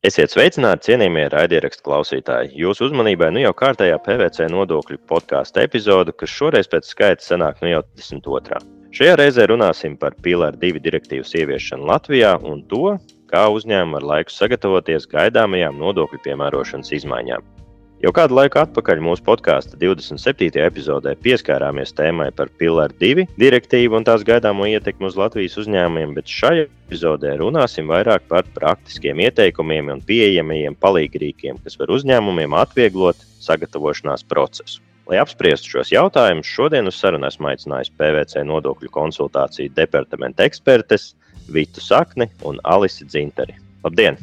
Esiet sveicināti, cienījamie raidierakstu klausītāji. Jūsu uzmanībai nu jau kārtējā PVC nodokļu podkāstu epizode, kas šoreiz pēc skaita sanāk nu jau 22. Šajā reizē runāsim par Pilāra 2 direktīvas ieviešanu Latvijā un to, kā uzņēmumi ar laiku sagatavoties gaidāmajām nodokļu piemērošanas izmaiņām. Jau kādu laiku atpakaļ mūsu podkāstu 27. epizodē pieskārāmies tēmai par Pilāra 2 direktīvu un tās gaidāmo ietekmi uz Latvijas uzņēmumiem, bet šajā epizodē runāsim vairāk par praktiskiem ieteikumiem un pieejamajiem palīgrīkiem, kas var uzņēmumiem atvieglot sagatavošanās procesu. Lai apspriestu šos jautājumus, šodien uz sarunu esmu aicinājis PVC nodokļu konsultāciju departamenta ekspertes Vitu Sakni un Alisi Dzintari. Labdien!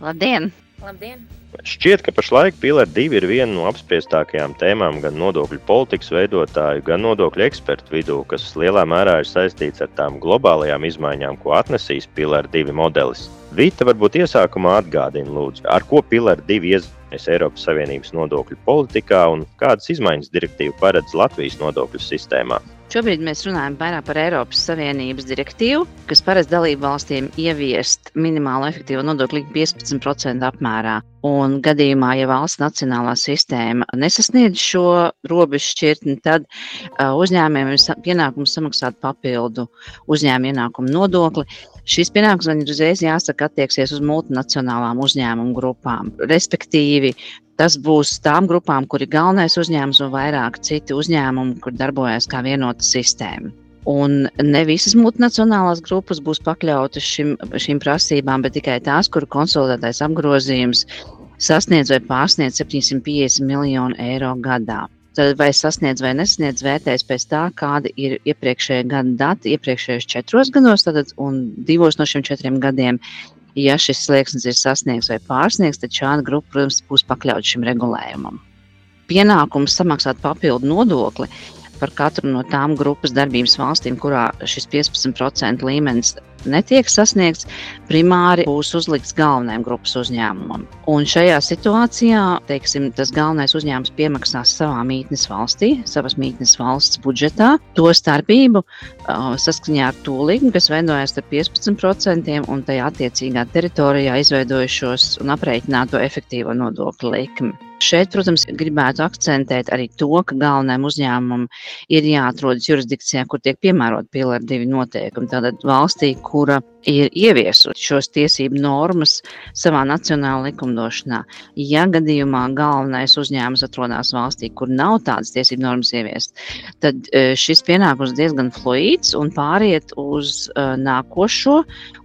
Labdien! Labdien! Šķiet, ka pašlaik Pilāra 2 ir viena no apspriestākajām tēmām gan nodokļu politikas veidotāju, gan nodokļu ekspertu vidū, kas lielā mērā ir saistīts ar tām globālajām izmaiņām, ko atnesīs Pilāra 2 modelis. Vita varbūt iesākumā atgādina, lūdzu, ar ko Pilāra 2 iezīmēs Eiropas Savienības nodokļu politikā un kādas izmaiņas direktīva paredz Latvijas nodokļu sistēmā. Šobrīd mēs runājam vairāk par Eiropas Savienības direktīvu, kas paredz dalību valstīm ieviest minimālo efektīvo nodokli 15% apmērā. Un gadījumā, ja valsts nacionālā sistēma nesasniedz šo robežu šķirtni, tad uh, uzņēmējiem ir pienākums samaksāt papildu uzņēmuma ienākumu nodokli. Šis pienākums ir uzreiz jāsaka attieksies uz multinacionālām uzņēmumu grupām. Respektīvi, Tas būs tām grupām, kur ir galvenais uzņēmums un vairāk citi uzņēmumi, kur darbojas kā vienota sistēma. Un ne visas multinacionālās grupas būs pakļautas šim, šīm prasībām, bet tikai tās, kuru konsolidētais apgrozījums sasniedz vai pārsniedz 750 miljonu eiro gadā. Vai sasniedz vai nesasniedz vērtēs pēc tā, kādi ir iepriekšējie gada dati, iepriekšējos četros gados, tad, un divos no šiem četriem gadiem Ja šis slieksnis ir sasniegts vai pārsniegts, tad šāda grupa, protams, būs pakļauta šim regulējumam. Pienākums samaksāt papildu nodokli par katru no tām grupas darbības valstīm, kurā šis 15% līmenis netiek sasniegts, primāri būs uzlikts galvenajam grupas uzņēmumam. Un šajā situācijā teiksim, tas galvenais uzņēmums piemaksās savā mītnes valstī, savas mītnes valsts budžetā, to starpību saskaņā ar to likmi, kas veidojas ar 15% un tajā attiecīgā teritorijā izveidojušos un aprēķināto efektīvo nodokļu likmi. Šeit, protams, gribētu akcentēt arī to, ka galvenajam uzņēmumam ir jāatrodas jurisdikcijā, kur tiek piemērot pilāra divi noteikumi. Tātad valstī, kura ir ieviesusi šos tiesību normas savā nacionālajā likumdošanā. Ja gadījumā galvenais uzņēmums atrodas valstī, kur nav tādas tiesību normas ieviest, tad e, šis pienākums diezgan fluīds un pāriet uz uh, nākošo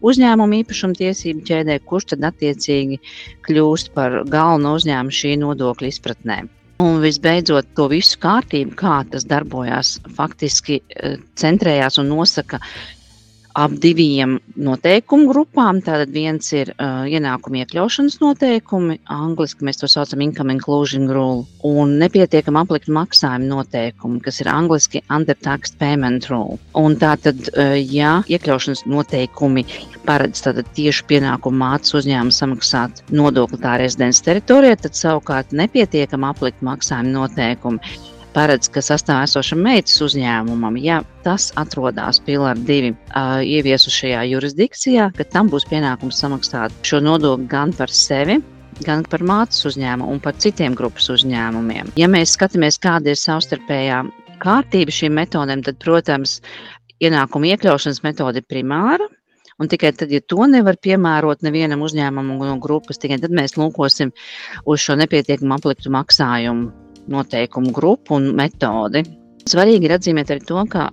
uzņēmumu īpašumu tiesību ķēdē, kurš tad attiecīgi kļūst par galveno uzņēmumu šī nodokļa izpratnē. Un visbeidzot, to visu kārtību, kā tas darbojās, faktiski e, centrējās un nosaka ap diviem noteikumu grupām. Tātad viens ir uh, ienākuma iekļaušanas noteikumi, angļuiski mēs to saucam income inclusion rule, un nepietiekama aplikta maksājuma noteikumi, kas ir angļuiski undertaxed payment rule. Un tātad, uh, ja iekļaušanas noteikumi paredz tieši pienākumu mācīt uzņēmumu samaksāt nodokli tā rezidents teritorijā, tad savukārt nepietiekama aplikta maksājuma noteikumi paredz, ka sastāv esošam meitas uzņēmumam, ja tas atrodas Pilāra 2 uh, ieviesušajā jurisdikcijā, ka tam būs pienākums samaksāt šo nodokli gan par sevi, gan par mātes uzņēmumu un par citiem grupas uzņēmumiem. Ja mēs skatāmies, kāda ir savstarpējā kārtība šīm metodēm, tad, protams, ienākuma iekļaušanas metode ir primāra. Un tikai tad, ja to nevar piemērot nevienam uzņēmumam no grupas, tikai tad mēs lūkosim uz šo nepietiekumu apliktu maksājumu noteikumu grupu un metodi. Svarīgi ir atzīmēt arī to, ka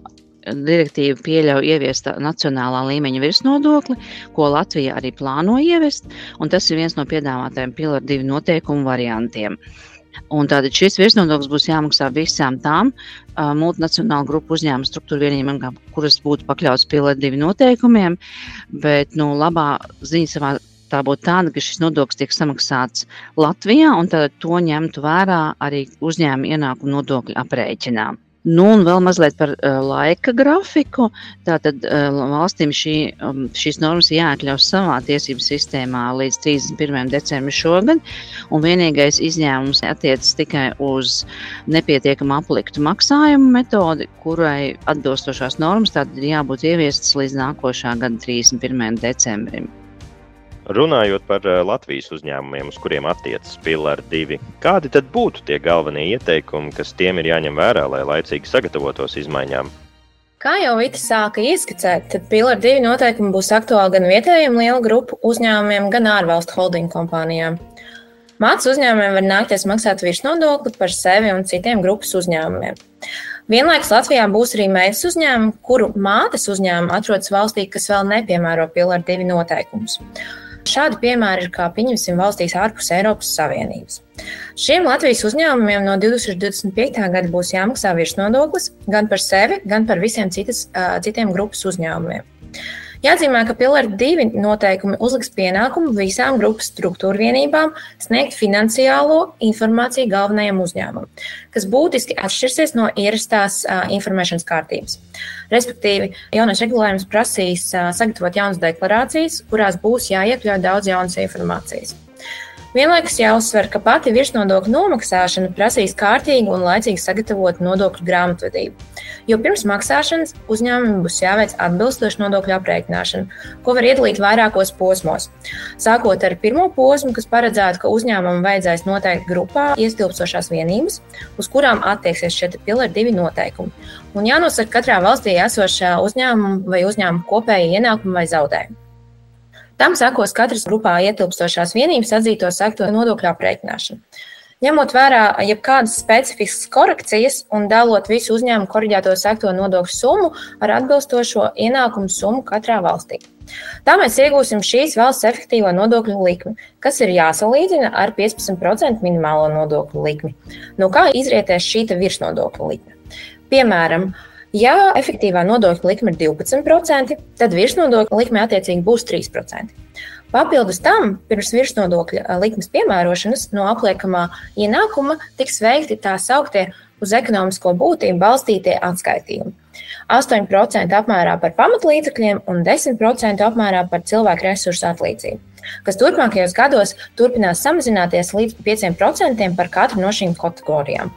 direktīva pieļauj ieviest nacionālā līmeņa virsnodokli, ko Latvija arī plāno ieviest, un tas ir viens no piedāvātajiem pilāra divu noteikumu variantiem. Un tātad šis virsnodoklis būs jāmaksā visām tām uh, multinacionālu grupu uzņēmumu struktūru vienībām, kuras būtu pakļautas pilāra divu noteikumiem, bet nu, labā ziņa savā tā būtu tāda, ka šis nodoklis tiek samaksāts Latvijā, un to ņemtu vērā arī uzņēmuma ienākuma nodokļu aprēķinā. Nu, un vēl mazliet par uh, laika grafiku. Tātad uh, valstīm šī, um, šīs normas jāiekļaus savā tiesību sistēmā līdz 31. decembrim šogad. Un vienīgais izņēmums attiecas tikai uz nepietiekamu apliktu maksājumu metodi, kurai atbilstošās normas ir jābūt ieviestas līdz nākošā gada 31. decembrim. Runājot par eh, Latvijas uzņēmumiem, uz kuriem attiecas Pilāra 2, kādi tad būtu tie galvenie ieteikumi, kas tiem ir jāņem vērā, lai laicīgi sagatavotos izmaiņām? Kā jau Vita sāka ieskicēt, tad Pilāra 2 noteikumi būs aktuāli gan vietējiem lielu grupu uzņēmumiem, gan ārvalstu holding kompānijām. Mācību uzņēmumiem var nākties maksāt virsnodokli par sevi un citiem grupas uzņēmumiem. Vienlaikus Latvijā būs arī meitas uzņēmumi, kuru mātes uzņēmumi atrodas valstī, kas vēl nepiemēro Pilāra 2 noteikumus. Šādi piemēri ir kā pieņemsim valstīs ārpus Eiropas Savienības. Šiem Latvijas uzņēmumiem no 2025. gada būs jāmaksā virsnodoklis gan par sevi, gan par visiem citas, citiem grupas uzņēmumiem. Jāatzīmē, ka Pilāra divi noteikumi uzliks pienākumu visām grupas struktūra vienībām sniegt finansiālo informāciju galvenajam uzņēmumam, kas būtiski atšķirsies no ierastās informēšanas kārtības. Respektīvi, jaunais regulējums prasīs sagatavot jaunas deklarācijas, kurās būs jāiekļauj daudz jaunas informācijas. Vienlaikus jāuzsver, ka pati virsnodokļu nomaksāšana prasīs kārtīgu un laicīgi sagatavotu nodokļu grāmatvedību. Jo pirms maksāšanas uzņēmumam būs jāveic atbilstoša nodokļu aprēķināšana, ko var iedalīt vairākos posmos. Sākot ar pirmo posmu, kas paredzētu, ka uzņēmumam vajadzēs noteikt grupā ietilpstošās vienības, uz kurām attieksies šie pilari divi noteikumi. Un jānosaka katrā valstī esošā uzņēmuma vai uzņēmuma kopēja ienākuma vai zaudējuma. Tam sekos katras grupā ietilpstošās vienības atzīto sekto nodokļu aprēķināšanu. Ņemot vērā jebkādas specifiskas korekcijas un dalot visu uzņēmumu korģēto sekto nodokļu summu ar atbilstošo ienākumu summu katrā valstī. Tā mēs iegūsim šīs valsts efektīvo nodokļu likmi, kas ir jāsalīdzina ar 15% minimālo nodokļu likmi. No kā izrietēs šī virsnodokļu likme? Piemēram, Ja efektīvā nodokļa likme ir 12%, tad virsnodokļa likme attiecīgi būs 3%. Papildus tam, pirms virsnodokļa likmes piemērošanas no apliekamā ienākuma tiks veikti tā sauktie uz ekonomisko būtību balstītie atskaitījumi. 8% apmērā par pamatlīdzekļiem un 10% apmērā par cilvēku resursu atlīdzību, kas turpmākajos gados turpinās samazināties līdz 5% par katru no šīm kategorijām.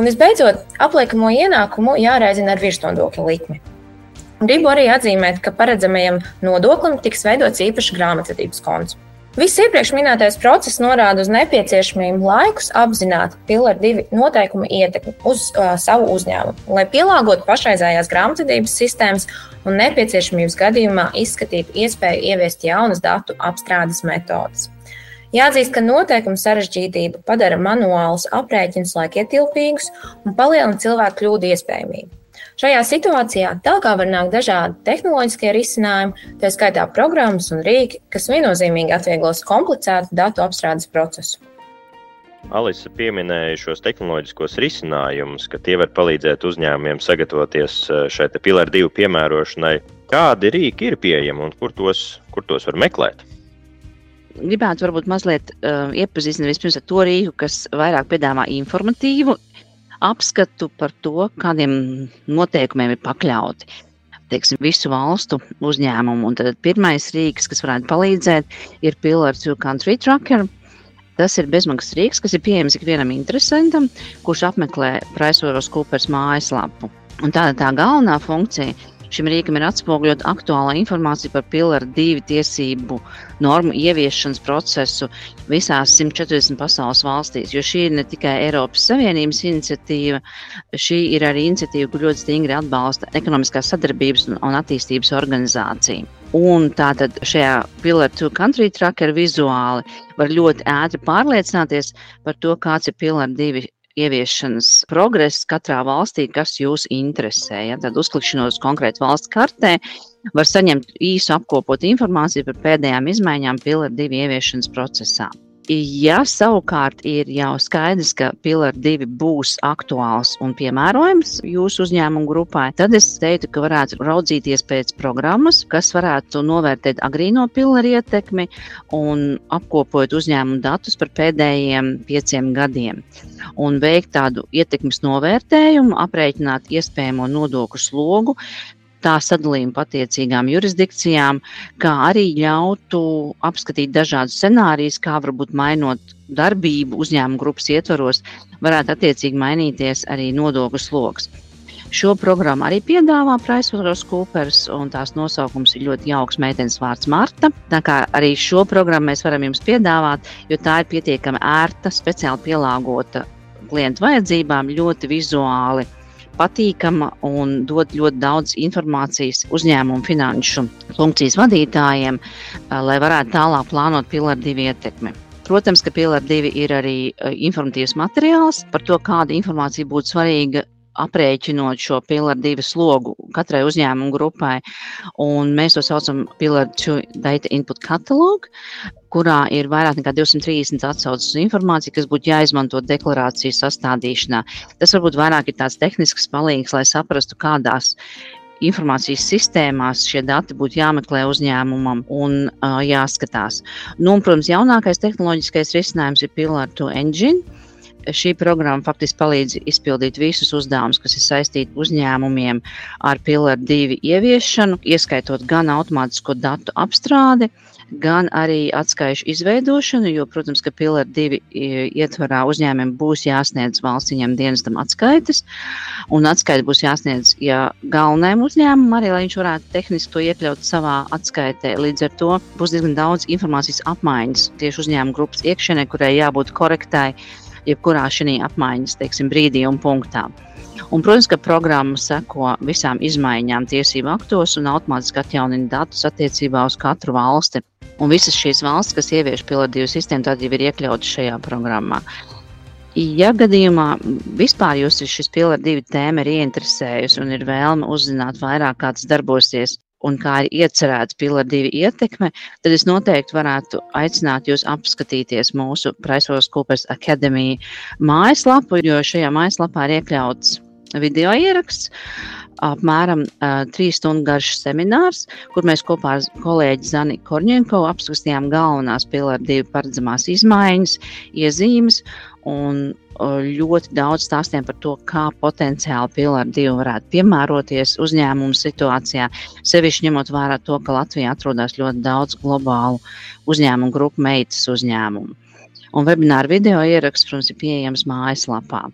Un visbeidzot, apliekamo ienākumu jāreizina ar virsnodokļa likmi. Gribu arī atzīmēt, ka paredzamajam nodoklim tiks veidots īpašs grāmatvedības konts. Viss iepriekš minētais process norāda uz nepieciešamību laikus apzināt pilāra divu noteikumu ietekmi uz uh, savu uzņēmumu, lai pielāgotu pašreizējās grāmatvedības sistēmas un nepieciešamības gadījumā izskatītu iespēju ieviest jaunas datu apstrādes metodas. Jāatzīst, ka noteikumu sarežģītība padara manuālus aprēķinus laikietilpīgus un palielina cilvēku kļūdu iespējamību. Šajā situācijā tālāk var nākt dažādi tehnoloģiskie risinājumi, tā skaitā programmas un rīki, kas viennozīmīgi atvieglos komplicētu datu apstrādes procesu. Alisa pieminēja šos tehnoloģiskos risinājumus, ka tie var palīdzēt uzņēmumiem sagatavoties eh, šai pilāra divu piemērošanai. Kādi rīki ir pieejami un kur tos, kur tos var meklēt? Gribētu varbūt mazliet uh, iepazīstināt vispirms ar to rīku, kas vairāk piedāvā informatīvu apskatu par to, kādiem noteikumiem ir pakļauti. Teiksim, visu valstu uzņēmumu. Un tad pirmais rīks, kas varētu palīdzēt, ir Pillar to Country Tracker. Tas ir bezmaksas rīks, kas ir pieejams ikvienam interesantam, kurš apmeklē Pricewaterhouse Coopers mājaslapu. Un tāda tā galvenā funkcija Šim rīkam ir atspoguļot aktuālā informācija par Pilāra divu tiesību normu ieviešanas procesu visās 140 pasaules valstīs. Jo šī ir ne tikai Eiropas Savienības iniciatīva, šī ir arī iniciatīva, kur ļoti stingri atbalsta ekonomiskās sadarbības un attīstības organizācija. Un tātad šajā Pillar to Country Tracker vizuāli var ļoti ātri pārliecināties par to, kāds ir Pillar 2 ieviešanas progress katrā valstī, kas jūs interesē. Ja? Tad uzklikšanot uz konkrētu valsts kartē, var saņemt īsu apkopot informāciju par pēdējām izmaiņām Pilāra 2 ieviešanas procesā. Ja savukārt ir jau skaidrs, ka Pilāra 2 būs aktuāls un piemērojams jūsu uzņēmumu grupai, tad es teiktu, ka varētu raudzīties pēc programmas, kas varētu novērtēt agrīno pilāra ietekmi un apkopot uzņēmumu datus par pēdējiem pieciem gadiem. Un veikt tādu ietekmes novērtējumu, aprēķināt iespējamo nodokļu slogu, tā sadalījumu attiecīgām jurisdikcijām, kā arī ļautu apskatīt dažādus scenārijus, kā varbūt mainot darbību uzņēmuma grupas ietvaros, varētu attiecīgi mainīties arī nodokļu sloks. Šo programmu arī piedāvā PricewaterhouseCoopers, un tās nosaukums ir ļoti jauks meitenes vārds Marta. Tā kā arī šo programmu mēs varam jums piedāvāt, jo tā ir pietiekami ērta, speciāli pielāgota klientu vajadzībām, ļoti vizuāli patīkama un dod ļoti daudz informācijas uzņēmumu finanšu funkcijas vadītājiem, lai varētu tālāk plānot pilaru divu ietekmi. Protams, ka Pilāra 2 ir arī informatīvs materiāls par to, kāda informācija būtu svarīga aprēķinot šo pilaru divu slogu katrai uzņēmumu grupai. Un mēs to saucam par pilaru 2 data input katalogu, kurā ir vairāk nekā 230 atsauces uz informāciju, kas būtu jāizmanto deklarācijas sastādīšanā. Tas varbūt vairāk ir tāds tehnisks palīgs, lai saprastu, kādās informācijas sistēmās šie dati būtu jāmeklē uzņēmumam un uh, jāskatās. Nu, un, protams, jaunākais tehnoloģiskais risinājums ir Pillar to Engine šī programma faktiski palīdz izpildīt visus uzdevumus, kas ir saistīti uzņēmumiem ar Pilāru 2 ieviešanu, ieskaitot gan automātisko datu apstrādi, gan arī atskaišu izveidošanu, jo, protams, ka Pilāra 2 ietvarā uzņēmumiem būs jāsniedz valsts viņam dienestam atskaites, un atskaita būs jāsniedz ja galvenajam uzņēmumam arī, lai viņš varētu tehniski to iekļaut savā atskaitē. Līdz ar to būs diezgan daudz informācijas apmaiņas tieši uzņēmuma grupas iekšienē, kurai jābūt korektai jebkurā šī apmaiņas teiksim, brīdī un punktā. Un, protams, ka programma seko visām izmaiņām tiesību aktos un automātiski atjaunina datus attiecībā uz katru valsti. Un visas šīs valstis, kas ievieš pilotīvu sistēmu, tad jau ir iekļautas šajā programmā. Ja gadījumā vispār jūs šis pilāra divi tēma ir ieinteresējusi un ir vēlme uzzināt vairāk, kā tas darbosies un kā ir iecerēts Pilāra 2 ietekme, tad es noteikti varētu aicināt jūs apskatīties mūsu PricewaterhouseCoopers Academy mājaslapu, jo šajā mājaslapā ir iekļauts video ieraksts. Apmēram uh, trīs stundu garš seminārs, kur mēs kopā ar kolēģi Zani Korņenko apskatījām galvenās pilāra divu paredzamās izmaiņas, iezīmes un ļoti daudz stāstiem par to, kā potenciāli Pilāra 2 varētu piemēroties uzņēmumu situācijā, sevišķi ņemot vērā to, ka Latvijā atrodas ļoti daudz globālu uzņēmumu grupu meitas uzņēmumu. Un webināra video ieraksts, protams, ir pieejams mājaslapā.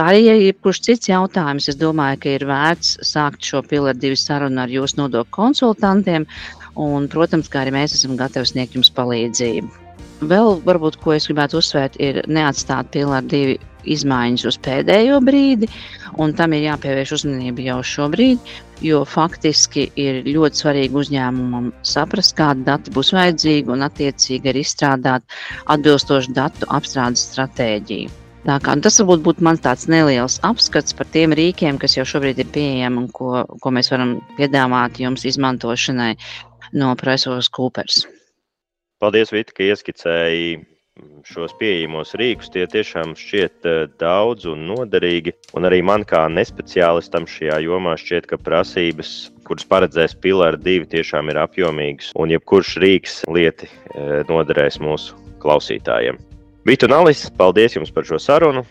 Arī, ja ir kurš cits jautājums, es domāju, ka ir vērts sākt šo pilotu divu sarunu ar jūsu nodokļu konsultantiem. Un, protams, kā arī mēs esam gatavi sniegt jums palīdzību. Vēl varbūt, ko es gribētu uzsvērt, ir neatstāt pilāru divi izmaiņas uz pēdējo brīdi, un tam ir jāpievērš uzmanība jau šobrīd, jo faktiski ir ļoti svarīgi uzņēmumam saprast, kādi dati būs vajadzīgi un attiecīgi arī izstrādāt atbilstošu datu apstrādes stratēģiju. Tā kā, tas varbūt būtu mans tāds neliels apskats par tiem rīkiem, kas jau šobrīd ir pieejami un ko, ko mēs varam piedāvāt jums izmantošanai no Presos Coopers. Paldies, Vita, ka ieskicēji šos pieejamos rīkus. Tie tiešām šķiet eh, daudz un noderīgi. Un arī man, kā nespeciālistam šajā jomā, šķiet, ka prasības, kuras paredzēs Pilāra 2, tiešām ir apjomīgas. Un jebkurš rīks lieti eh, noderēs mūsu klausītājiem. Vita un Alis, paldies jums par šo sarunu!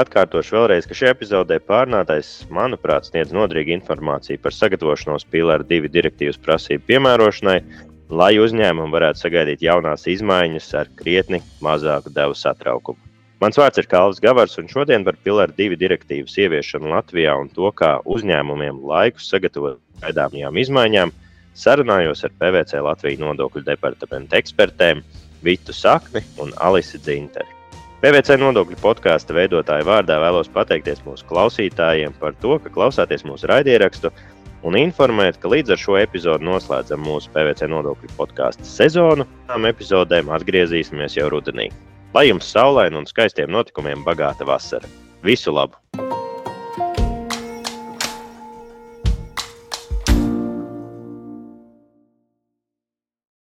Atkārtošu vēlreiz, ka šajā epizodē pārnātais, manuprāt, sniedz noderīgu informāciju par sagatavošanos Pilāra 2 direktīvas prasību piemērošanai lai uzņēmumi varētu sagaidīt jaunās izmaiņas ar krietni mazāku devu satraukumu. Mans vārds ir Kalvis Gavars, un šodien par Pilāra 2 direktīvas ieviešanu Latvijā un to, kā uzņēmumiem laikus sagatavot gaidāmajām izmaiņām, sarunājos ar PVC Latvijas nodokļu departamenta ekspertēm Vitu Sakni un Alisi Dzinteri. PVC nodokļu podkāstu veidotāju vārdā vēlos pateikties mūsu klausītājiem par to, ka klausāties mūsu raidierakstu un informēt, ka līdz ar šo epizodu noslēdzam mūsu PVC nodokļu podkāstu sezonu. Tām epizodēm atgriezīsimies jau rudenī. Lai jums saulaina un skaistiem notikumiem bagāta vasara. Visu labu!